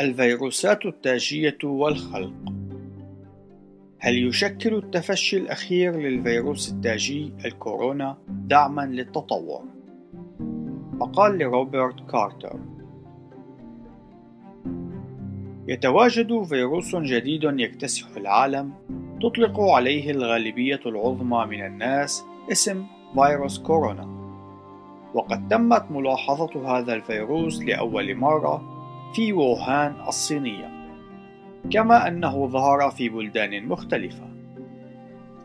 الفيروسات التاجية والخلق. هل يشكل التفشي الأخير للفيروس التاجي الكورونا دعما للتطور؟ مقال لروبرت كارتر. يتواجد فيروس جديد يكتسح العالم تطلق عليه الغالبية العظمى من الناس اسم فيروس كورونا. وقد تمت ملاحظة هذا الفيروس لأول مرة في ووهان الصينية كما أنه ظهر في بلدان مختلفة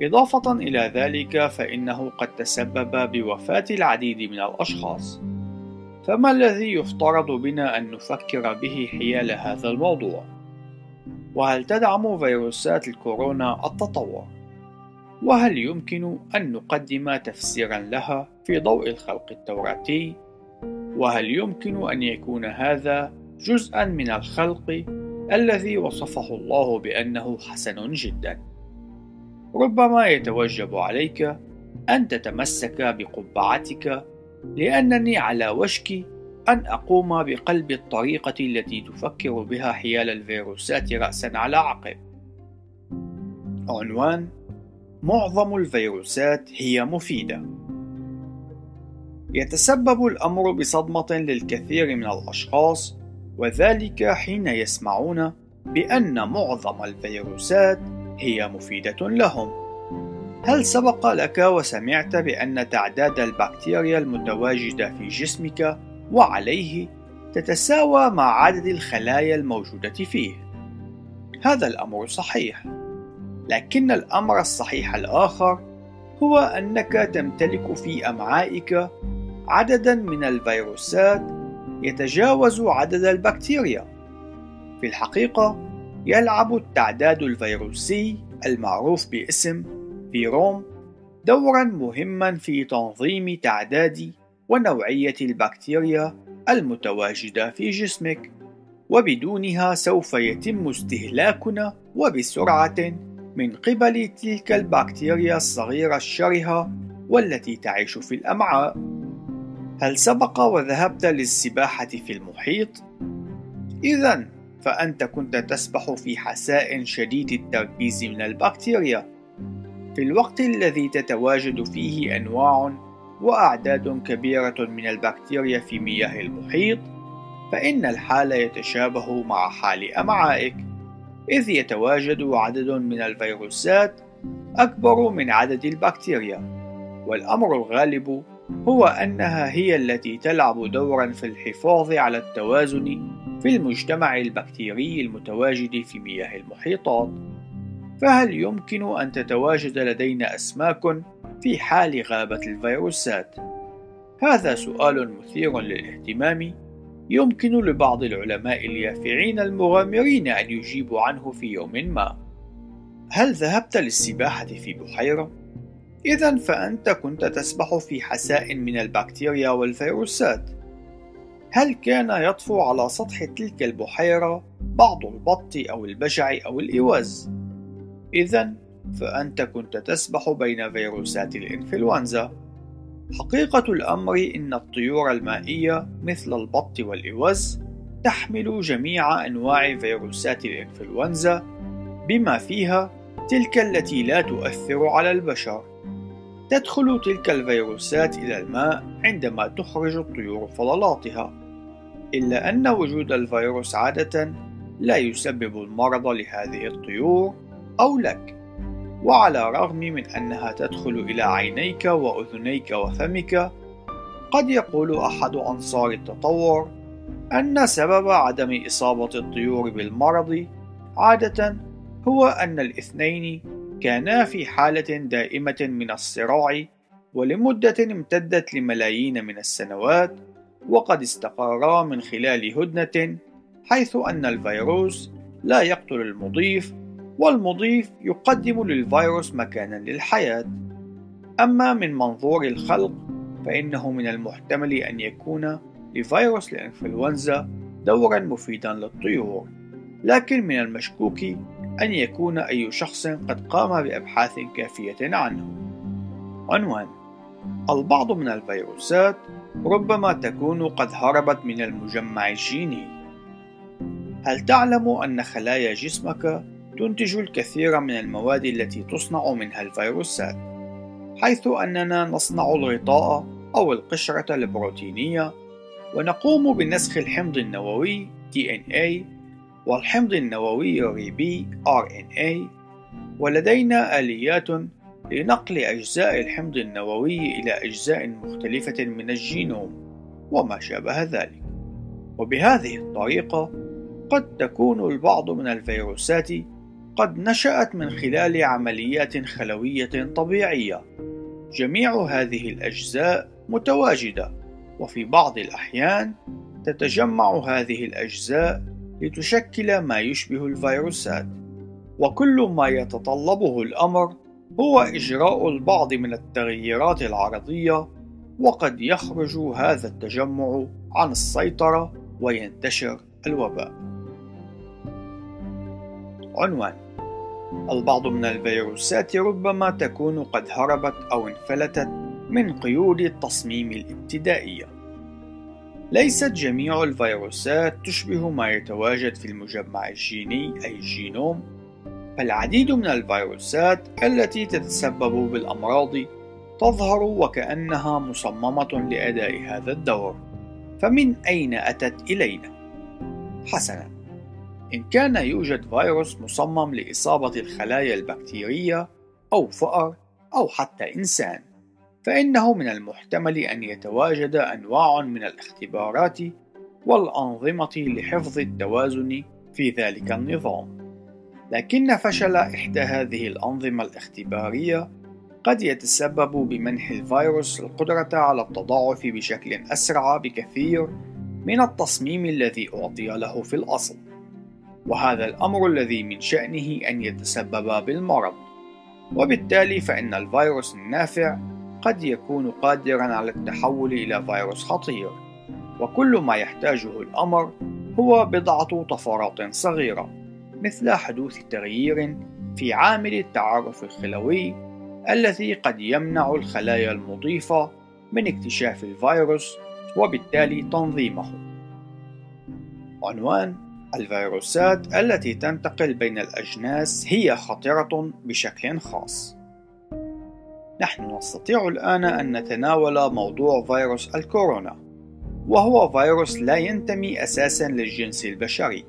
إضافة إلى ذلك فإنه قد تسبب بوفاة العديد من الأشخاص فما الذي يفترض بنا أن نفكر به حيال هذا الموضوع؟ وهل تدعم فيروسات الكورونا التطور؟ وهل يمكن أن نقدم تفسيرا لها في ضوء الخلق التوراتي؟ وهل يمكن أن يكون هذا جزءا من الخلق الذي وصفه الله بأنه حسن جدا ربما يتوجب عليك أن تتمسك بقبعتك لأنني على وشك أن أقوم بقلب الطريقة التي تفكر بها حيال الفيروسات رأسا على عقب. عنوان معظم الفيروسات هي مفيدة. يتسبب الأمر بصدمة للكثير من الأشخاص وذلك حين يسمعون بأن معظم الفيروسات هي مفيدة لهم. هل سبق لك وسمعت بأن تعداد البكتيريا المتواجدة في جسمك وعليه تتساوى مع عدد الخلايا الموجودة فيه؟ هذا الأمر صحيح، لكن الأمر الصحيح الآخر هو أنك تمتلك في أمعائك عددا من الفيروسات يتجاوز عدد البكتيريا. في الحقيقة يلعب التعداد الفيروسي المعروف باسم فيروم دورا مهما في تنظيم تعداد ونوعية البكتيريا المتواجدة في جسمك وبدونها سوف يتم استهلاكنا وبسرعة من قبل تلك البكتيريا الصغيرة الشرهة والتي تعيش في الأمعاء. هل سبق وذهبت للسباحة في المحيط؟ إذا فأنت كنت تسبح في حساء شديد التركيز من البكتيريا في الوقت الذي تتواجد فيه أنواع وأعداد كبيرة من البكتيريا في مياه المحيط فإن الحال يتشابه مع حال أمعائك إذ يتواجد عدد من الفيروسات أكبر من عدد البكتيريا والأمر الغالب هو أنها هي التي تلعب دورا في الحفاظ على التوازن في المجتمع البكتيري المتواجد في مياه المحيطات فهل يمكن أن تتواجد لدينا أسماك في حال غابة الفيروسات؟ هذا سؤال مثير للاهتمام يمكن لبعض العلماء اليافعين المغامرين أن يجيبوا عنه في يوم ما. هل ذهبت للسباحة في بحيرة؟ إذا فأنت كنت تسبح في حساء من البكتيريا والفيروسات. هل كان يطفو على سطح تلك البحيرة بعض البط أو البجع أو الإوز؟ إذا فأنت كنت تسبح بين فيروسات الإنفلونزا. حقيقة الأمر إن الطيور المائية مثل البط والإوز تحمل جميع أنواع فيروسات الإنفلونزا بما فيها تلك التي لا تؤثر على البشر. تدخل تلك الفيروسات إلى الماء عندما تخرج الطيور فضلاتها إلا أن وجود الفيروس عادة لا يسبب المرض لهذه الطيور أو لك وعلى الرغم من أنها تدخل إلى عينيك وأذنيك وفمك قد يقول أحد أنصار التطور أن سبب عدم إصابة الطيور بالمرض عادة هو أن الاثنين كانا في حالة دائمة من الصراع ولمدة امتدت لملايين من السنوات وقد استقرا من خلال هدنة حيث أن الفيروس لا يقتل المضيف والمضيف يقدم للفيروس مكانا للحياة. أما من منظور الخلق فإنه من المحتمل أن يكون لفيروس الإنفلونزا دورا مفيدا للطيور. لكن من المشكوك أن يكون أي شخص قد قام بأبحاث كافية عنه. عنوان: البعض من الفيروسات ربما تكون قد هربت من المجمع الجيني. هل تعلم أن خلايا جسمك تنتج الكثير من المواد التي تصنع منها الفيروسات حيث أننا نصنع الغطاء أو القشرة البروتينية ونقوم بنسخ الحمض النووي DNA والحمض النووي الريبي RNA ولدينا آليات لنقل أجزاء الحمض النووي إلى أجزاء مختلفة من الجينوم وما شابه ذلك. وبهذه الطريقة قد تكون البعض من الفيروسات قد نشأت من خلال عمليات خلوية طبيعية. جميع هذه الأجزاء متواجدة وفي بعض الأحيان تتجمع هذه الأجزاء لتشكل ما يشبه الفيروسات وكل ما يتطلبه الأمر هو إجراء البعض من التغييرات العرضية وقد يخرج هذا التجمع عن السيطرة وينتشر الوباء. عنوان البعض من الفيروسات ربما تكون قد هربت أو انفلتت من قيود التصميم الابتدائية. ليست جميع الفيروسات تشبه ما يتواجد في المجمع الجيني أي الجينوم، فالعديد من الفيروسات التي تتسبب بالأمراض تظهر وكأنها مصممة لأداء هذا الدور. فمن أين أتت إلينا؟ حسنا، إن كان يوجد فيروس مصمم لإصابة الخلايا البكتيرية أو فأر أو حتى إنسان، فإنه من المحتمل أن يتواجد أنواع من الاختبارات والأنظمة لحفظ التوازن في ذلك النظام. لكن فشل إحدى هذه الأنظمة الاختبارية قد يتسبب بمنح الفيروس القدرة على التضاعف بشكل أسرع بكثير من التصميم الذي أعطي له في الأصل. وهذا الأمر الذي من شأنه أن يتسبب بالمرض وبالتالي فإن الفيروس النافع قد يكون قادرا على التحول إلى فيروس خطير وكل ما يحتاجه الأمر هو بضعة طفرات صغيرة مثل حدوث تغيير في عامل التعرف الخلوي الذي قد يمنع الخلايا المضيفة من اكتشاف الفيروس وبالتالي تنظيمه. عنوان الفيروسات التي تنتقل بين الأجناس هي خطرة بشكل خاص. نحن نستطيع الآن أن نتناول موضوع فيروس الكورونا، وهو فيروس لا ينتمي أساسًا للجنس البشري،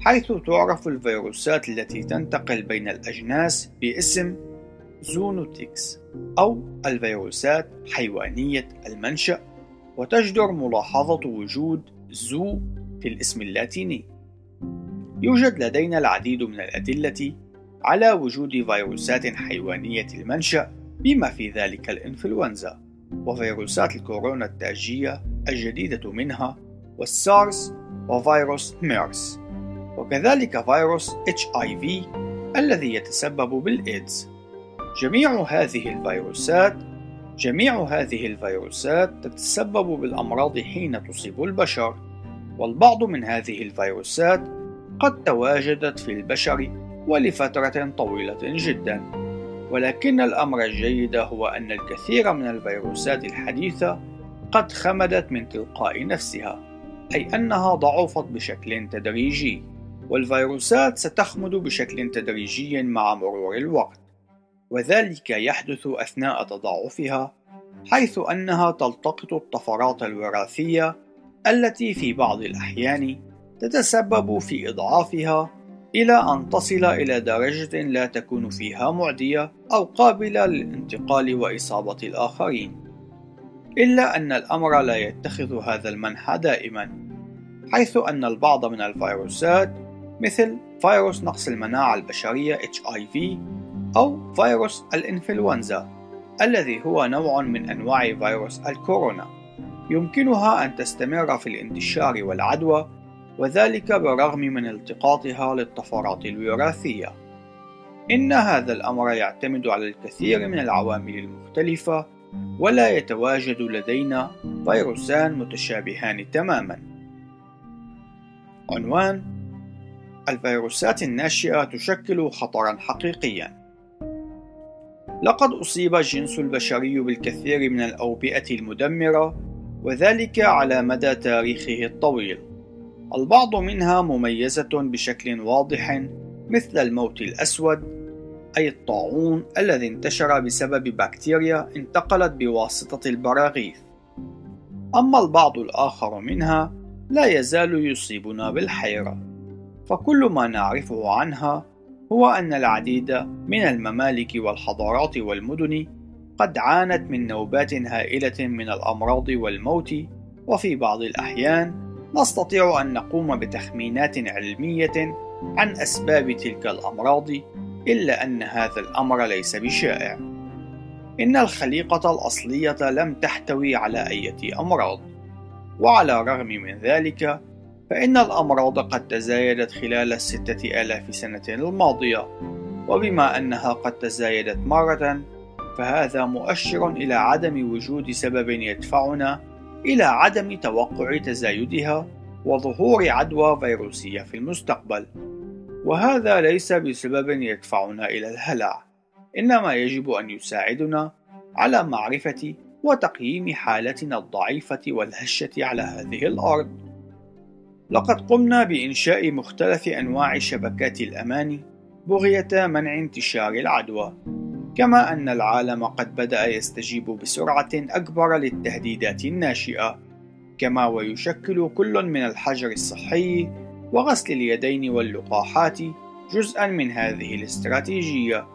حيث تعرف الفيروسات التي تنتقل بين الأجناس باسم zoonotics أو الفيروسات حيوانية المنشأ، وتجدر ملاحظة وجود zoo في الاسم اللاتيني. يوجد لدينا العديد من الأدلة على وجود فيروسات حيوانية المنشأ بما في ذلك الإنفلونزا وفيروسات الكورونا التاجية الجديدة منها والسارس وفيروس ميرس. وكذلك فيروس HIV الذي يتسبب بالإيدز. جميع هذه الفيروسات جميع هذه الفيروسات تتسبب بالأمراض حين تصيب البشر. والبعض من هذه الفيروسات قد تواجدت في البشر ولفترة طويلة جدا. ولكن الأمر الجيد هو أن الكثير من الفيروسات الحديثة قد خمدت من تلقاء نفسها أي أنها ضعفت بشكل تدريجي والفيروسات ستخمد بشكل تدريجي مع مرور الوقت وذلك يحدث أثناء تضاعفها حيث أنها تلتقط الطفرات الوراثية التي في بعض الأحيان تتسبب في إضعافها إلى أن تصل إلى درجة لا تكون فيها معدية أو قابلة للانتقال وإصابة الآخرين. إلا أن الأمر لا يتخذ هذا المنحى دائما، حيث أن البعض من الفيروسات مثل فيروس نقص المناعة البشرية HIV أو فيروس الإنفلونزا الذي هو نوع من أنواع فيروس الكورونا يمكنها أن تستمر في الانتشار والعدوى وذلك بالرغم من التقاطها للطفرات الوراثية. إن هذا الأمر يعتمد على الكثير من العوامل المختلفة ولا يتواجد لدينا فيروسان متشابهان تماما. عنوان الفيروسات الناشئة تشكل خطرا حقيقيا. لقد أصيب الجنس البشري بالكثير من الأوبئة المدمرة وذلك على مدى تاريخه الطويل البعض منها مميزة بشكل واضح مثل الموت الأسود أي الطاعون الذي انتشر بسبب بكتيريا انتقلت بواسطة البراغيث. أما البعض الآخر منها لا يزال يصيبنا بالحيرة فكل ما نعرفه عنها هو أن العديد من الممالك والحضارات والمدن قد عانت من نوبات هائلة من الأمراض والموت وفي بعض الأحيان نستطيع أن نقوم بتخمينات علمية عن أسباب تلك الأمراض إلا أن هذا الأمر ليس بشائع. إن الخليقة الأصلية لم تحتوي على أي أمراض. وعلى الرغم من ذلك فإن الأمراض قد تزايدت خلال الستة آلاف سنة الماضية. وبما أنها قد تزايدت مرة فهذا مؤشر إلى عدم وجود سبب يدفعنا إلى عدم توقع تزايدها وظهور عدوى فيروسية في المستقبل وهذا ليس بسبب يدفعنا إلى الهلع إنما يجب أن يساعدنا على معرفة وتقييم حالتنا الضعيفة والهشة على هذه الأرض. لقد قمنا بإنشاء مختلف أنواع شبكات الأمان بغية منع انتشار العدوى، كما أن العالم قد بدأ يستجيب بسرعة أكبر للتهديدات الناشئة، كما ويشكل كل من الحجر الصحي وغسل اليدين واللقاحات جزءا من هذه الاستراتيجية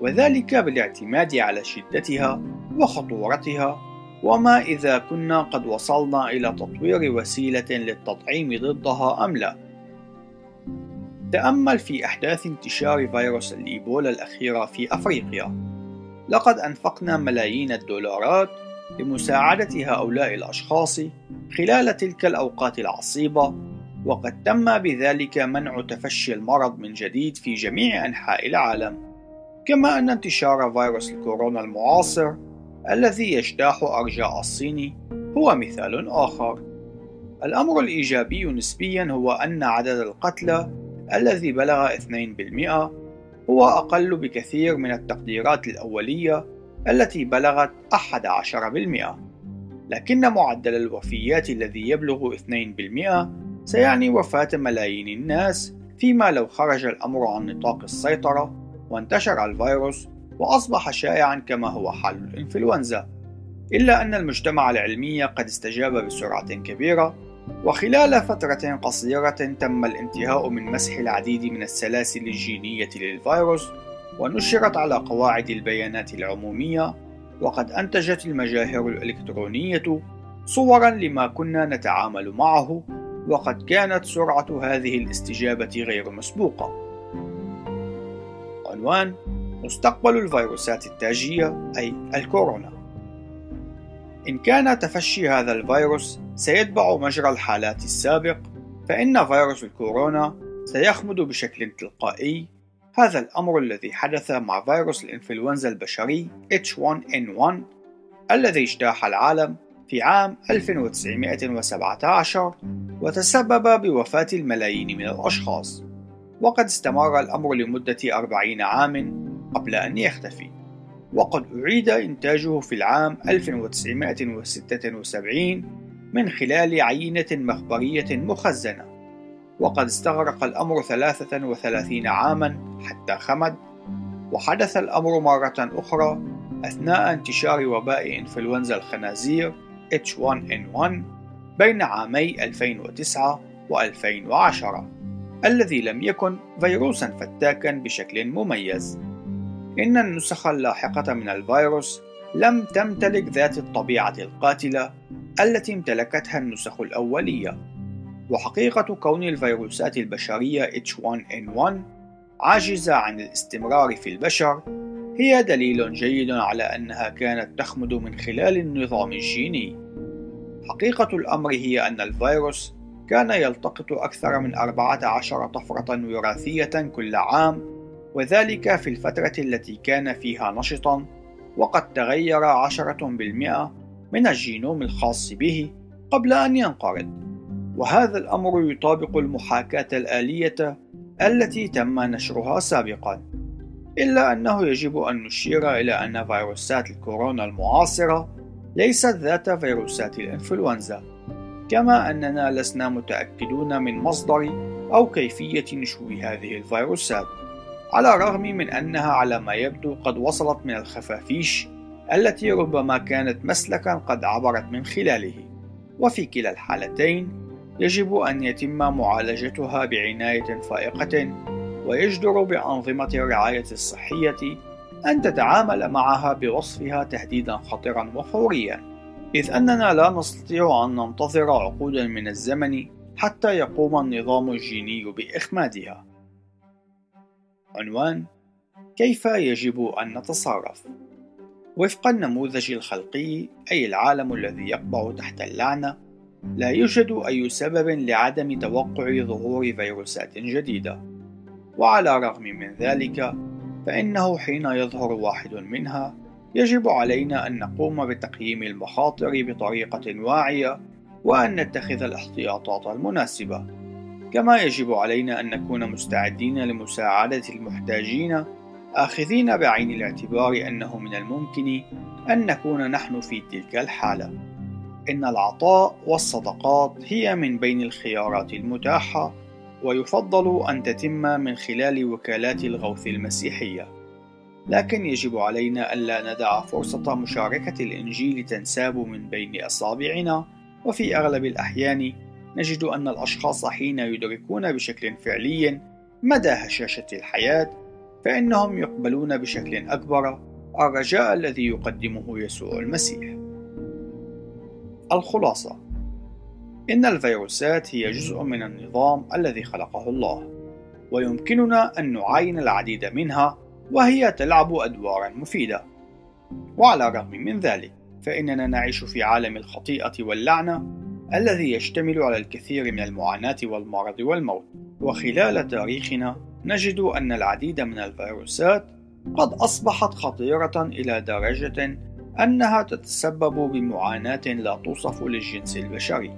وذلك بالاعتماد على شدتها وخطورتها وما إذا كنا قد وصلنا إلى تطوير وسيلة للتطعيم ضدها أم لا. تأمل في أحداث انتشار فيروس الإيبولا الأخيرة في أفريقيا. لقد أنفقنا ملايين الدولارات لمساعدة هؤلاء الأشخاص خلال تلك الأوقات العصيبة، وقد تم بذلك منع تفشي المرض من جديد في جميع أنحاء العالم. كما أن انتشار فيروس الكورونا المعاصر الذي يجتاح أرجاء الصين هو مثال آخر. الأمر الإيجابي نسبيا هو أن عدد القتلى الذي بلغ 2% هو أقل بكثير من التقديرات الأولية التي بلغت 11%. لكن معدل الوفيات الذي يبلغ 2% سيعني وفاة ملايين الناس فيما لو خرج الأمر عن نطاق السيطرة وانتشر الفيروس وأصبح شائعا كما هو حال الإنفلونزا إلا أن المجتمع العلمي قد استجاب بسرعة كبيرة وخلال فترة قصيرة تم الانتهاء من مسح العديد من السلاسل الجينية للفيروس ونشرت على قواعد البيانات العمومية وقد أنتجت المجاهر الإلكترونية صورا لما كنا نتعامل معه وقد كانت سرعة هذه الاستجابة غير مسبوقة بعنوان مستقبل الفيروسات التاجية أي الكورونا. إن كان تفشي هذا الفيروس سيتبع مجرى الحالات السابق، فإن فيروس الكورونا سيخمد بشكل تلقائي هذا الأمر الذي حدث مع فيروس الإنفلونزا البشري H1N1 الذي اجتاح العالم في عام 1917 وتسبب بوفاة الملايين من الأشخاص. وقد استمر الأمر لمدة أربعين عام قبل أن يختفي وقد أعيد إنتاجه في العام 1976 من خلال عينة مخبرية مخزنة. وقد استغرق الأمر 33 عاما حتى خمد وحدث الأمر مرة أخرى أثناء انتشار وباء إنفلونزا الخنازير H1N1 بين عامي 2009 و 2010 الذي لم يكن فيروسا فتاكا بشكل مميز. إن النسخ اللاحقة من الفيروس لم تمتلك ذات الطبيعة القاتلة التي امتلكتها النسخ الأولية. وحقيقة كون الفيروسات البشرية H1N1 عاجزة عن الاستمرار في البشر هي دليل جيد على أنها كانت تخمد من خلال النظام الجيني. حقيقة الأمر هي أن الفيروس كان يلتقط أكثر من 14 طفرة وراثية كل عام وذلك في الفترة التي كان فيها نشطا وقد تغير عشرة بالمئة من الجينوم الخاص به قبل أن ينقرض. وهذا الأمر يطابق المحاكاة الآلية التي تم نشرها سابقا. إلا أنه يجب أن نشير إلى أن فيروسات الكورونا المعاصرة ليست ذات فيروسات الإنفلونزا كما أننا لسنا متأكدون من مصدر أو كيفية نشوء هذه الفيروسات. على الرغم من أنها على ما يبدو قد وصلت من الخفافيش التي ربما كانت مسلكا قد عبرت من خلاله. وفي كلا الحالتين يجب أن يتم معالجتها بعناية فائقة ويجدر بأنظمة الرعاية الصحية أن تتعامل معها بوصفها تهديدا خطرا وفوريا إذ أننا لا نستطيع أن ننتظر عقودا من الزمن حتى يقوم النظام الجيني بإخمادها. عنوان كيف يجب أن نتصرف؟ وفق النموذج الخلقي أي العالم الذي يقبع تحت اللعنة لا يوجد أي سبب لعدم توقع ظهور فيروسات جديدة. وعلى الرغم من ذلك فإنه حين يظهر واحد منها يجب علينا أن نقوم بتقييم المخاطر بطريقة واعية وأن نتخذ الاحتياطات المناسبة. كما يجب علينا أن نكون مستعدين لمساعدة المحتاجين آخذين بعين الاعتبار أنه من الممكن أن نكون نحن في تلك الحالة. إن العطاء والصدقات هي من بين الخيارات المتاحة، ويفضل أن تتم من خلال وكالات الغوث المسيحية. لكن يجب علينا ألا ندع فرصة مشاركة الإنجيل تنساب من بين أصابعنا، وفي أغلب الأحيان نجد أن الأشخاص حين يدركون بشكل فعلي مدى هشاشة الحياة فإنهم يقبلون بشكل أكبر الرجاء الذي يقدمه يسوع المسيح. الخلاصة: إن الفيروسات هي جزء من النظام الذي خلقه الله، ويمكننا أن نعاين العديد منها وهي تلعب أدوارا مفيدة. وعلى الرغم من ذلك، فإننا نعيش في عالم الخطيئة واللعنة الذي يشتمل على الكثير من المعاناة والمرض والموت، وخلال تاريخنا نجد أن العديد من الفيروسات قد أصبحت خطيرة إلى درجة أنها تتسبب بمعاناة لا توصف للجنس البشري،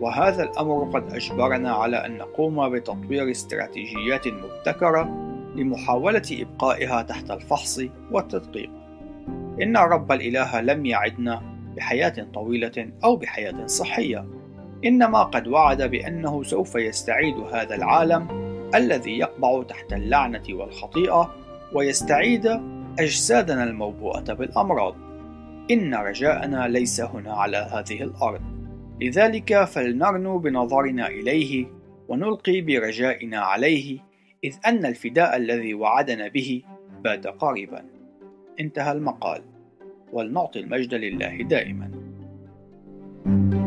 وهذا الأمر قد أجبرنا على أن نقوم بتطوير استراتيجيات مبتكرة لمحاولة إبقائها تحت الفحص والتدقيق. إن الرب الإله لم يعدنا بحياة طويلة أو بحياة صحية، إنما قد وعد بأنه سوف يستعيد هذا العالم الذي يقبع تحت اللعنة والخطيئة ويستعيد أجسادنا الموبوءة بالأمراض. إن رجاءنا ليس هنا على هذه الأرض، لذلك فلنرنو بنظرنا إليه ونلقي برجائنا عليه، إذ أن الفداء الذي وعدنا به بات قريبا. انتهى المقال، ولنعطي المجد لله دائما. thank you